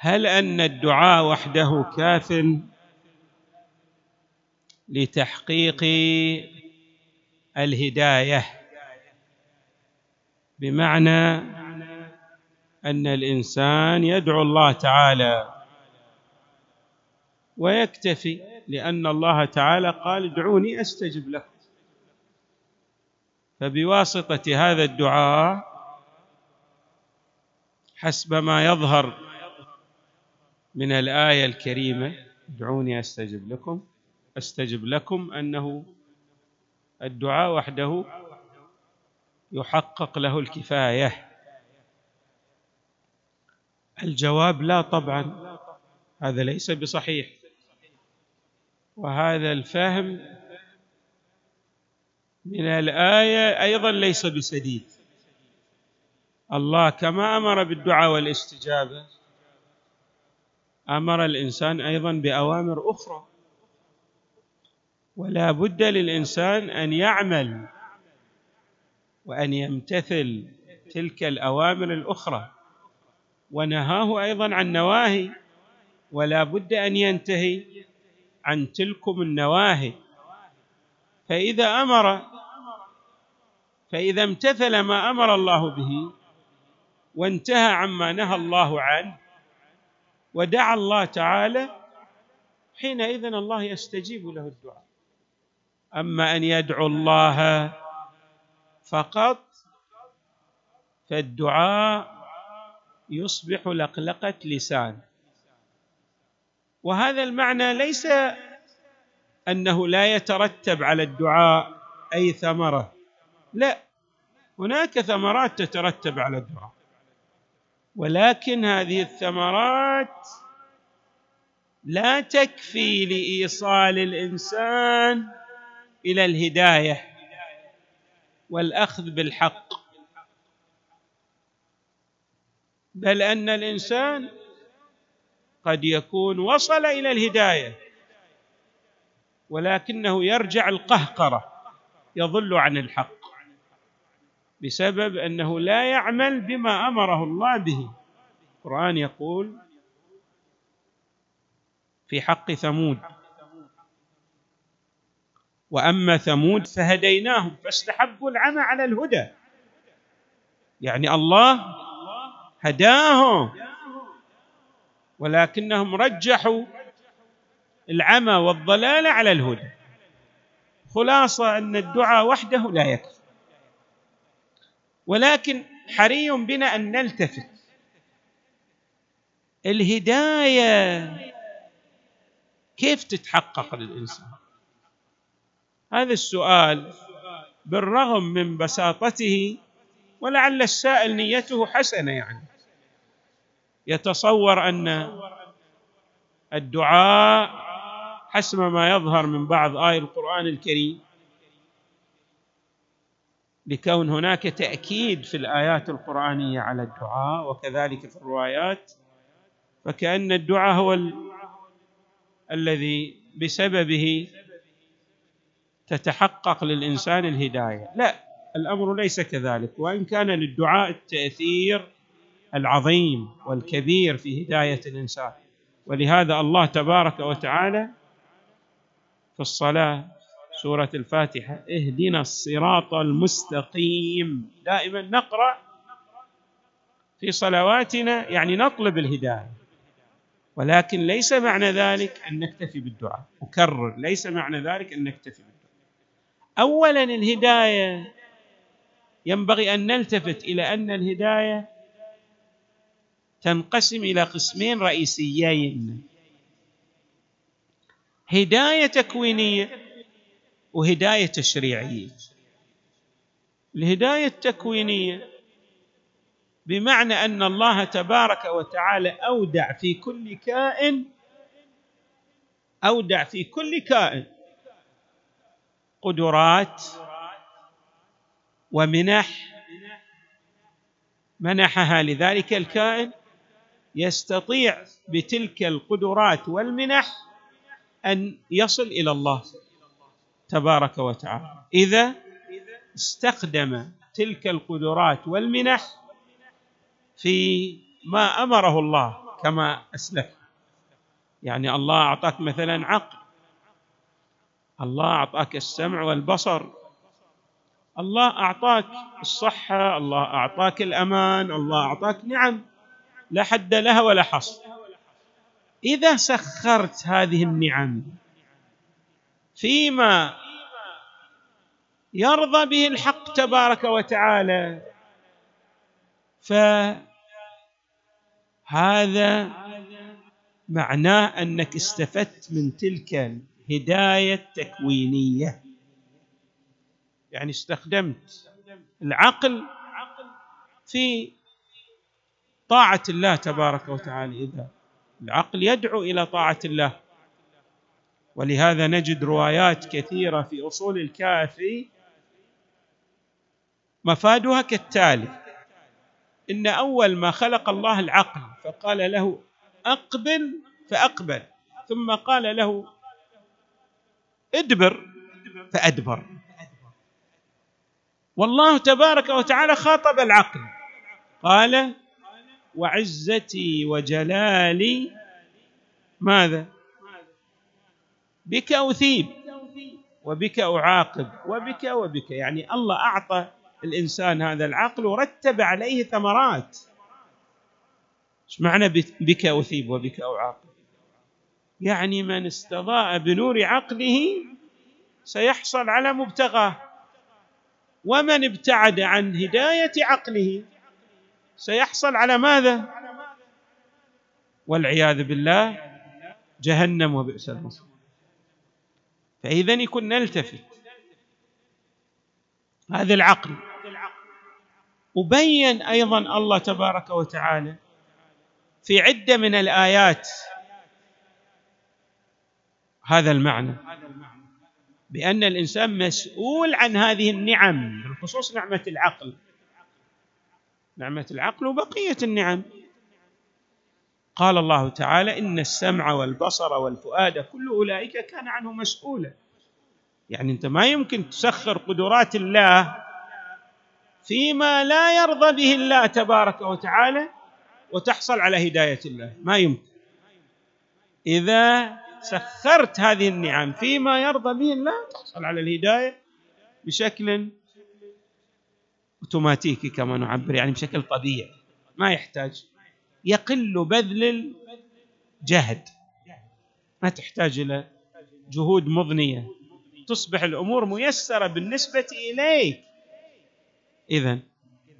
هل أن الدعاء وحده كاف لتحقيق الهداية؟ بمعنى أن الإنسان يدعو الله تعالى ويكتفي لأن الله تعالى قال ادعوني أستجب لكم. فبواسطة هذا الدعاء حسب ما يظهر من الآية الكريمة ادعوني أستجب لكم. أستجب لكم أنه الدعاء وحده يحقق له الكفاية. الجواب لا طبعا هذا ليس بصحيح. وهذا الفهم من الآية أيضا ليس بسديد. الله كما أمر بالدعاء والاستجابة أمر الإنسان أيضا بأوامر أخرى. ولا بد للإنسان أن يعمل وأن يمتثل تلك الأوامر الأخرى. ونهاه أيضا عن نواهي ولا بد أن ينتهي عن تلكم النواهي. فإذا أمر فإذا امتثل ما أمر الله به وانتهى عما نهى الله عنه ودعا الله تعالى حينئذ الله يستجيب له الدعاء. أما أن يدعو الله فقط فالدعاء يصبح لقلقة لسان. وهذا المعنى ليس أنه لا يترتب على الدعاء أي ثمرة. لا هناك ثمرات تترتب على الدعاء. ولكن هذه الثمرات لا تكفي لإيصال الإنسان إلى الهداية والأخذ بالحق. بل أن الإنسان قد يكون وصل إلى الهداية ولكنه يرجع القهقرة يضل عن الحق. بسبب أنه لا يعمل بما أمره الله به. القرآن يقول في حق ثمود. وأما ثمود فهديناهم فاستحبوا العمى على الهدى. يعني الله هداهم ولكنهم رجحوا العمى والضلال على الهدى. خلاصة أن الدعاء وحده لا يكفي. ولكن حري بنا أن نلتفت. الهداية كيف تتحقق للإنسان؟ هذا السؤال بالرغم من بساطته ولعل السائل نيته حسنة يعني. يتصور أن الدعاء حسب ما يظهر من بعض آي القرآن الكريم لكون هناك تأكيد في الآيات القرآنية على الدعاء وكذلك في الروايات فكأن الدعاء هو ال... الذي بسببه تتحقق للإنسان الهداية. لا الأمر ليس كذلك. وإن كان للدعاء التأثير العظيم والكبير في هداية الإنسان. ولهذا الله تبارك وتعالى في الصلاة سورة الفاتحة اهدنا الصراط المستقيم. دائما نقرأ في صلواتنا يعني نطلب الهداية. ولكن ليس معنى ذلك أن نكتفي بالدعاء. أكرر ليس معنى ذلك أن نكتفي بالدعاء. اولا الهداية ينبغي أن نلتفت إلى أن الهداية تنقسم إلى قسمين رئيسيين. هداية تكوينية وهداية تشريعية. الهداية التكوينية بمعنى أن الله تبارك وتعالى أودع في كل كائن أودع في كل كائن قدرات ومنح منحها لذلك الكائن يستطيع بتلك القدرات والمنح أن يصل إلى الله. تبارك وتعالى. إذا استخدم تلك القدرات والمنح في ما أمره الله كما أسلف. يعني الله أعطاك مثلا عقل. الله أعطاك السمع والبصر. الله أعطاك الصحة. الله أعطاك الأمان. الله أعطاك نعم. لا حد لها ولا حصر. إذا سخرت هذه النعم فيما يرضى به الحق تبارك وتعالى. فهذا معناه أنك استفدت من تلك الهداية التكوينية. يعني استخدمت العقل في طاعة الله تبارك وتعالى. إذا العقل يدعو إلى طاعة الله ولهذا نجد روايات كثيرة في أصول الكافي مفادها كالتالي. إن أول ما خلق الله العقل فقال له أقبل فأقبل ثم قال له ادبر فأدبر. والله تبارك وتعالى خاطب العقل. قال وعزتي وجلالي ماذا؟ بك أثيب وبك أعاقب وبك وبك. يعني الله أعطى الإنسان هذا العقل ورتب عليه ثمرات. إيش معنى بك أثيب وبك أعاقب؟ يعني من استضاء بنور عقله سيحصل على مبتغاه ومن ابتعد عن هداية عقله سيحصل على ماذا؟ والعياذ بالله جهنم وبئس المصير. فإذا يكون نلتفت. هذا العقل. وبين أيضا الله تبارك وتعالى في عدة من الآيات هذا المعنى. بأن الإنسان مسؤول عن هذه النعم بالخصوص نعمة العقل. نعمة العقل وبقية النعم. قال الله تعالى إن السمع والبصر والفؤاد كل أولئك كان عنه مسؤولا. يعني أنت ما يمكن تسخر قدرات الله فيما لا يرضى به الله تبارك وتعالى وتحصل على هداية الله. ما يمكن. إذا سخرت هذه النعم فيما يرضى به الله تحصل على الهداية بشكل أوتوماتيكي كما نعبر يعني بشكل طبيعي. ما يحتاج. يقل بذل الجهد. ما تحتاج إلى جهود مضنية. تصبح الأمور ميسرة بالنسبة إليك. اذا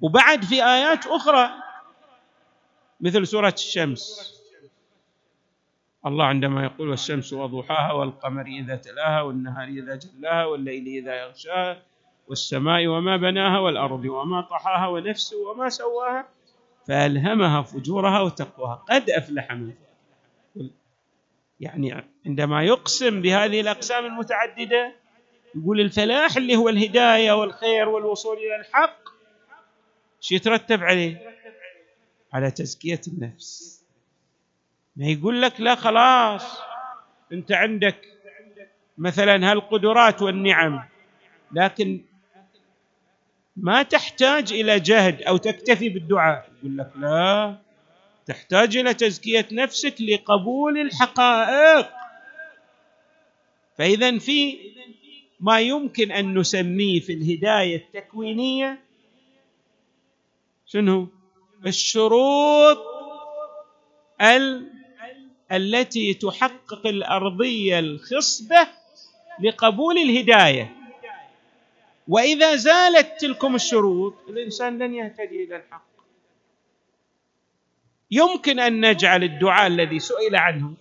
وبعد في آيات أخرى مثل سورة الشمس. الله عندما يقول والشمس وضحاها والقمر إذا تلاها والنهار إذا جلاها والليل إذا يغشاها والسماء وما بناها والأرض وما طحاها ونفس وما سواها فألهمها فجورها وتقواها. قد أفلح من يعني عندما يقسم بهذه الأقسام المتعددة يقول الفلاح اللي هو الهداية والخير والوصول إلى الحق شو يترتب عليه؟ على تزكية النفس. ما يقول لك لا خلاص أنت عندك مثلا هالقدرات والنعم لكن ما تحتاج إلى جهد أو تكتفي بالدعاء. يقول لك لا تحتاج إلى تزكية نفسك لقبول الحقائق. فإذا في ما يمكن أن نسميه في الهداية التكوينية شنو؟ الشروط ال التي تحقق الأرضية الخصبة لقبول الهداية. وإذا زالت تلكم الشروط الإنسان لن يهتدي إلى الحق. يمكن أن نجعل الدعاء الذي سئل عنه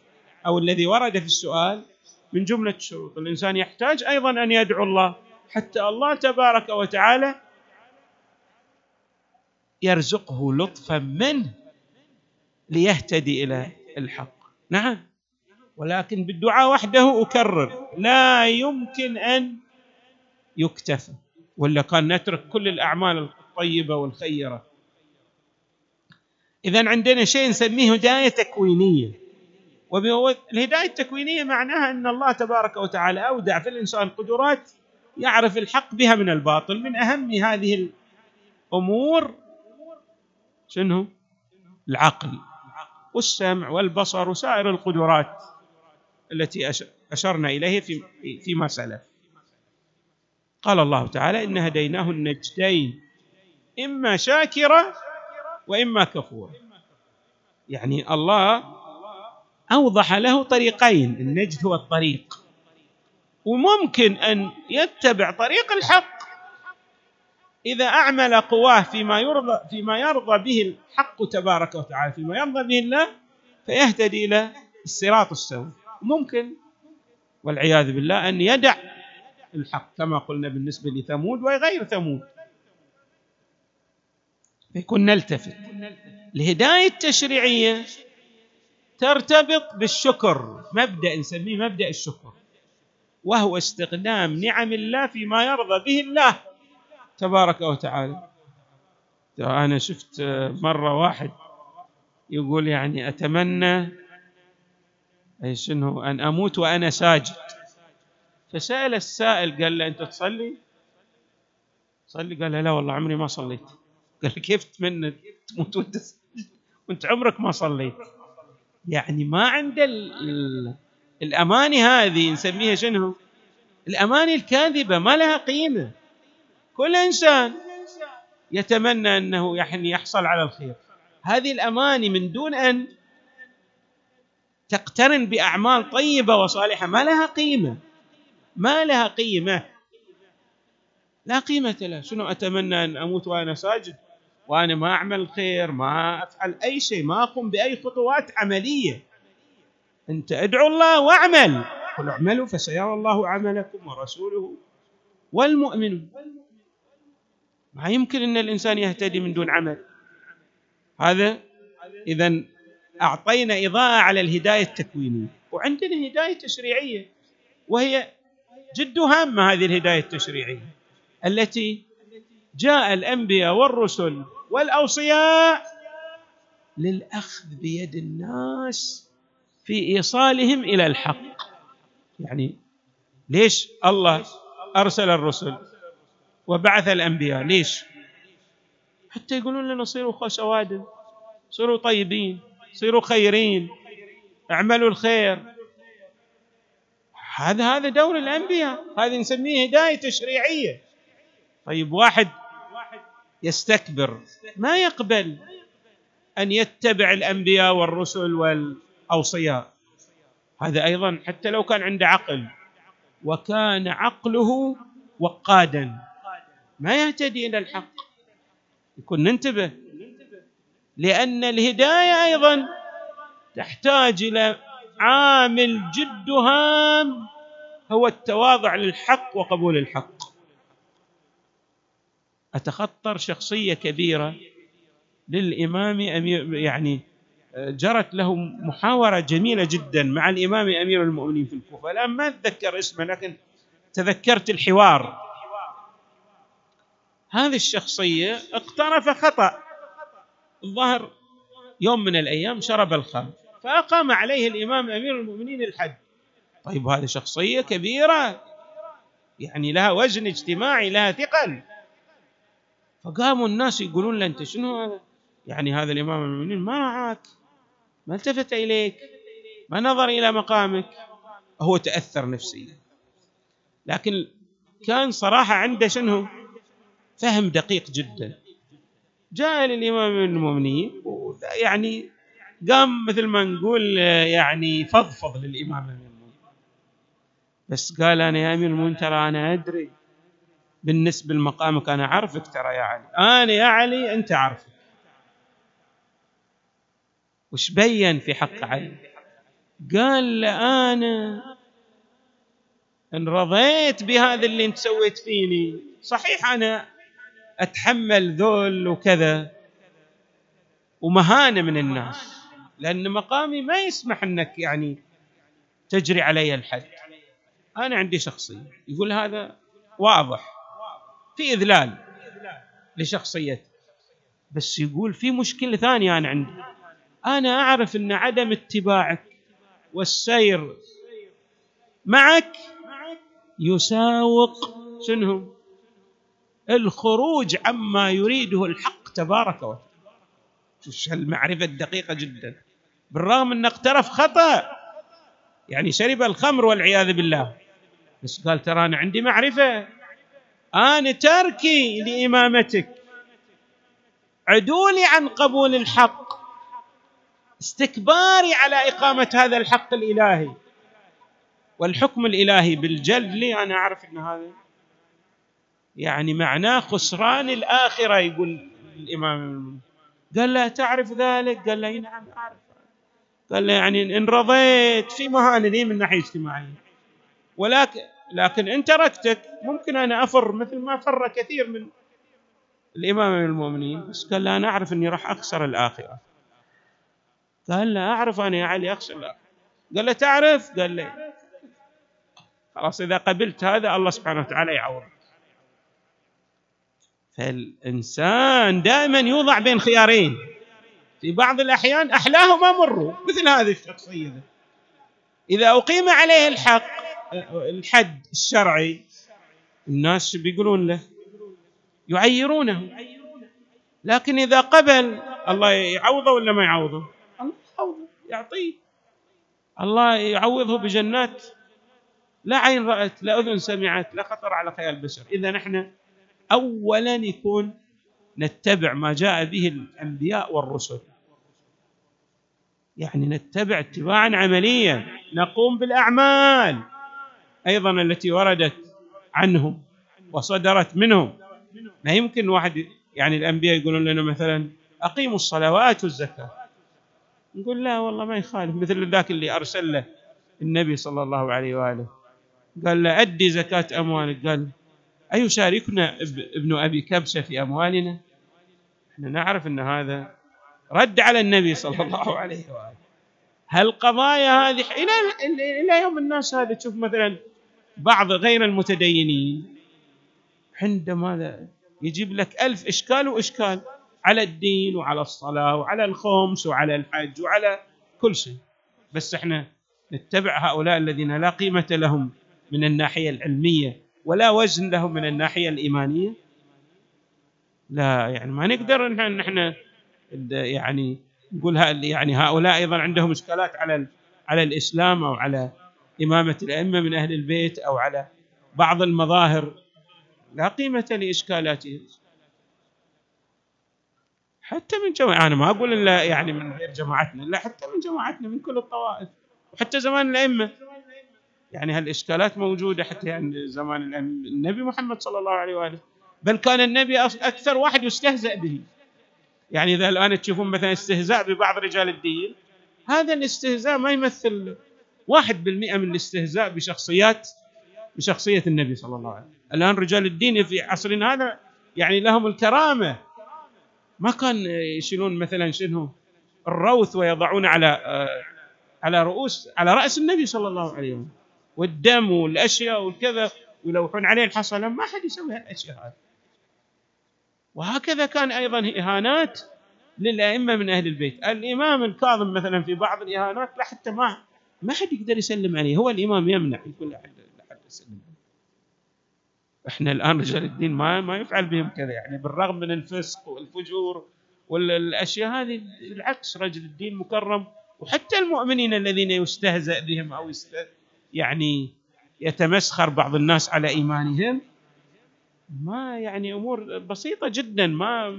أو الذي ورد في السؤال من جملة الشروط الإنسان يحتاج أيضا أن يدعو الله حتى الله تبارك وتعالى يرزقه لطفا منه ليهتدي إلى الحق. نعم. ولكن بالدعاء وحده أكرر. لا يمكن أن يكتفى ولا كان نترك كل الأعمال الطيبة والخيرة. اذا عندنا شيء نسميه هداية تكوينية. والهدايه التكوينية معناها أن الله تبارك وتعالى أودع في الإنسان قدرات يعرف الحق بها من الباطل من أهم هذه الأمور. شنو؟ العقل والسمع والبصر وسائر القدرات التي أشرنا إليه في فيما سلف. قال الله تعالى إن هديناه النجدين إما شاكرا وإما كفورا. يعني الله أوضح له طريقين النجد هو الطريق. وممكن أن يتبع طريق الحق. إذا أعمل قواه فيما يرضى فيما يرضى به الحق تبارك وتعالى فيما يرضى به الله فيهتدي إلى الصراط السوي. ممكن والعياذ بالله أن يدع الحق كما قلنا بالنسبة لثمود وغير ثمود. يكون نلتفت. الهدايه التشريعية ترتبط بالشكر مبدأ نسميه مبدأ الشكر وهو استخدام نعم الله فيما يرضى به الله تبارك وتعالى. أنا شفت مرة واحد يقول يعني أتمنى أي شنو أن أموت وأنا ساجد. فسأل السائل قال له أنت تصلي؟ صلي قال له لا والله عمري ما صليت. قال كيف تتمنى تموت وأنت وأنت عمرك ما صليت. يعني ما عنده الأماني هذه نسميها شنو؟ الأماني الكاذبة ما لها قيمة. كل إنسان يتمنى أنه يعني يحصل على الخير. هذه الأماني من دون أن تقترن بأعمال طيبة وصالحة ما لها قيمة. ما لها قيمة. لا قيمة لها. شنو أتمنى أن أموت وأنا ساجد؟ وأنا ما أعمل خير ما أفعل أي شيء ما أقوم بأي خطوات عملية. أنت أدعو الله واعمل. قل اعملوا فسيرى الله عملكم ورسوله والمؤمنون ما يمكن أن الإنسان يهتدي من دون عمل. هذا اذا أعطينا إضاءة على الهداية التكوينية. وعندنا هداية تشريعية وهي جد هامة هذه الهداية التشريعية التي جاء الأنبياء والرسل والأوصياء للأخذ بيد الناس في إيصالهم إلى الحق. يعني ليش الله أرسل الرسل وبعث الأنبياء؟ ليش؟ حتى يقولون لنا صيروا خوش صيروا طيبين صيروا خيرين اعملوا الخير. هذا هذا دور الأنبياء. هذه نسميه هداية تشريعية. طيب واحد يستكبر. ما يقبل أن يتبع الأنبياء والرسل والأوصياء؟ هذا أيضا حتى لو كان عنده عقل. وكان عقله وقادا. ما يهتدي إلى الحق. يكون ننتبه. لأن الهداية أيضا تحتاج إلى عامل جد هام هو التواضع للحق وقبول الحق. أتخطر شخصية كبيرة للإمام أمير يعني جرت له محاورة جميلة جدا مع الإمام أمير المؤمنين في الكوفة. الآن ما أتذكر اسمه لكن تذكرت الحوار. هذه الشخصية اقترف خطأ. الظاهر يوم من الأيام شرب الخمر. فأقام عليه الإمام أمير المؤمنين الحد. طيب هذه شخصية كبيرة. يعني لها وزن اجتماعي لها ثقل. فقاموا الناس يقولون له أنت شنو؟ هذا يعني هذا الإمام المؤمنين ما رعاك ما التفت إليك ما نظر إلى مقامك. هو تأثر نفسيا. لكن كان صراحة عنده شنو؟ فهم دقيق جدا. جاء للإمام المؤمنين يعني قام مثل ما نقول يعني فضفض للإمام المؤمنين. بس قال أنا يا أمير المؤمنين ترى أنا أدري بالنسبة لمقامك أنا أعرفك ترى يا علي. أنا يا علي أنت عارفك وش بين في حق علي؟ قال أنا إن رضيت بهذا اللي أنت سويت فيني صحيح أنا أتحمل ذل وكذا ومهانة من الناس. لأن مقامي ما يسمح أنك يعني تجري علي الحد. أنا عندي شخصية. يقول هذا واضح. في إذلال لشخصيتي. بس يقول في مشكلة ثانية أنا عندي. أنا أعرف أن عدم اتباعك والسير معك يساوق شنو؟ الخروج عما يريده الحق تبارك وتعالى. المعرفة الدقيقة جدا. بالرغم أنه اقترف خطأ. يعني شرب الخمر والعياذ بالله. بس قال ترى أنا عندي معرفة. أنا تركي لإمامتك. عدولي عن قبول الحق. استكباري على إقامة هذا الحق الإلهي. والحكم الإلهي بالجلد لي أنا أعرف أن هذا. يعني معناه خسران الآخرة يقول الإمام. قال له تعرف ذلك؟ قال له نعم أعرف. قال له يعني إن رضيت في مهانة لي من ناحية اجتماعية ولكن لكن إن تركتك ممكن أنا أفر مثل ما فر كثير من الإمام من المؤمنين بس قال له أنا أعرف أني راح أخسر الآخرة. قال له أعرف أنا يا علي أخسر الآخرة. قال له تعرف؟ قال له خلاص إذا قبلت هذا الله سبحانه وتعالى يعوضك. فالإنسان دائما يوضع بين خيارين. في بعض الأحيان أحلاهما مروا مثل هذه الشخصية. إذا أقيم عليه الحق الحد الشرعي الناس بيقولون له؟ يعيرونه. لكن إذا قبل الله يعوضه ولا ما يعوضه الله يعوضه؟ يعطيه. الله يعوضه بجنات. لا عين رأت لا أذن سمعت لا خطر على خيال البشر. إذا نحن اولا يكون نتبع ما جاء به الأنبياء والرسل. يعني نتبع اتباعا عمليا. نقوم بالأعمال أيضا التي وردت عنهم وصدرت منهم. ما يمكن واحد يعني الأنبياء يقولون لنا مثلا أقيموا الصلاة وآتوا الزكاة. نقول لا والله ما يخالف. مثل ذاك اللي أرسل له النبي صلى الله عليه وآله. قال له أدي زكاة أموالك. قال أيشاركنا ابن أبي كبشة في أموالنا. إحنا نعرف أن هذا رد على النبي صلى الله عليه وآله. هالقضايا هذه إلى إلى يوم الناس هذا تشوف مثلا بعض غير المتدينين. عندما يجيب لك ألف إشكال وإشكال على الدين وعلى الصلاة وعلى الخمس وعلى الحج وعلى كل شيء. بس إحنا نتبع هؤلاء الذين لا قيمة لهم من الناحية العلمية. ولا وزن له من الناحية الإيمانية. لا يعني ما نقدر نحن يعني نقول يعني هؤلاء أيضا عندهم إشكالات على على الإسلام أو على إمامة الأئمة من أهل البيت أو على بعض المظاهر. لا قيمة لاشكالاتهم حتى من جماعة أنا ما أقول إلا يعني من غير جماعتنا لا حتى من جماعتنا من كل الطوائف وحتى زمان الأئمة. يعني هالإشكالات موجودة حتى يعني زمان النبي محمد صلى الله عليه وآله. بل كان النبي أكثر واحد يستهزأ به. يعني إذا الآن تشوفون مثلا استهزاء ببعض رجال الدين هذا الاستهزاء ما يمثل واحد بالمئة من الاستهزاء بشخصيات بشخصية النبي صلى الله عليه وسلم الآن رجال الدين في عصرنا هذا يعني لهم الكرامة. ما كان يشيلون مثلا شنو الروث ويضعون على آه، على رؤوس على رأس النبي صلى الله عليه وسلم والدم والأشياء والكذا ويلوحون عليه الحصى. ما حد يسوي هالأشياء هذه. وهكذا كان أيضا إهانات للأئمة من أهل البيت. الإمام الكاظم مثلا في بعض الإهانات لا حتى ما ما حد يقدر يسلم عليه. هو الإمام يمنع يقول لا حد يسلم إحنا الآن رجال الدين ما ما يفعل بهم كذا يعني بالرغم من الفسق والفجور والأشياء هذه بالعكس رجل الدين مكرم. وحتى المؤمنين الذين يستهزأ بهم أو يستهزأ يعني يتمسخر بعض الناس على إيمانهم. ما يعني أمور بسيطة جدا ما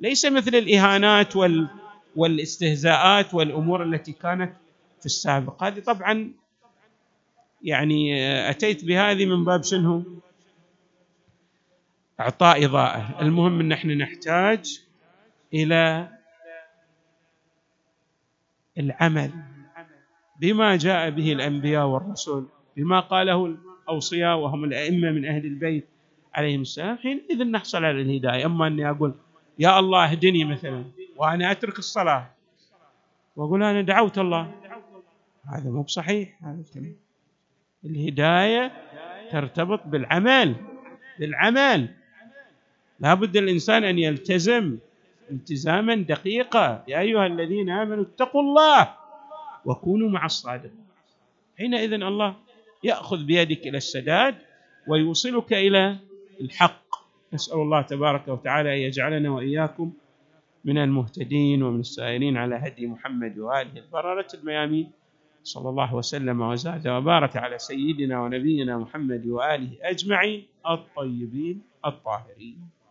ليس مثل الإهانات وال والاستهزاءات والأمور التي كانت في السابق. هذه طبعا يعني أتيت بهذه من باب شنو؟ إعطاء إضاءة. المهم إن إحنا نحتاج إلى العمل. بما جاء به الأنبياء والرسل بما قاله الأوصياء وهم الأئمة من أهل البيت عليهم السلام حينئذ نحصل على الهداية. أما أني أقول يا الله اهدني مثلا وأنا أترك الصلاة. وأقول أنا دعوت الله. هذا مو بصحيح هذا الكلام الهداية ترتبط بالعمل بالعمل. لا بد الإنسان أن يلتزم التزاما دقيقا. يا أيها الذين آمنوا اتقوا الله. وكونوا مع الصادقين حينئذ الله يأخذ بيدك إلى السداد ويوصلك إلى الحق. نسأل الله تبارك وتعالى أن يجعلنا وإياكم من المهتدين ومن السائرين على هدي محمد وآله البررة الميامين. صلى الله وسلم وزاد وبارك على سيدنا ونبينا محمد وآله أجمعين الطيبين الطاهرين.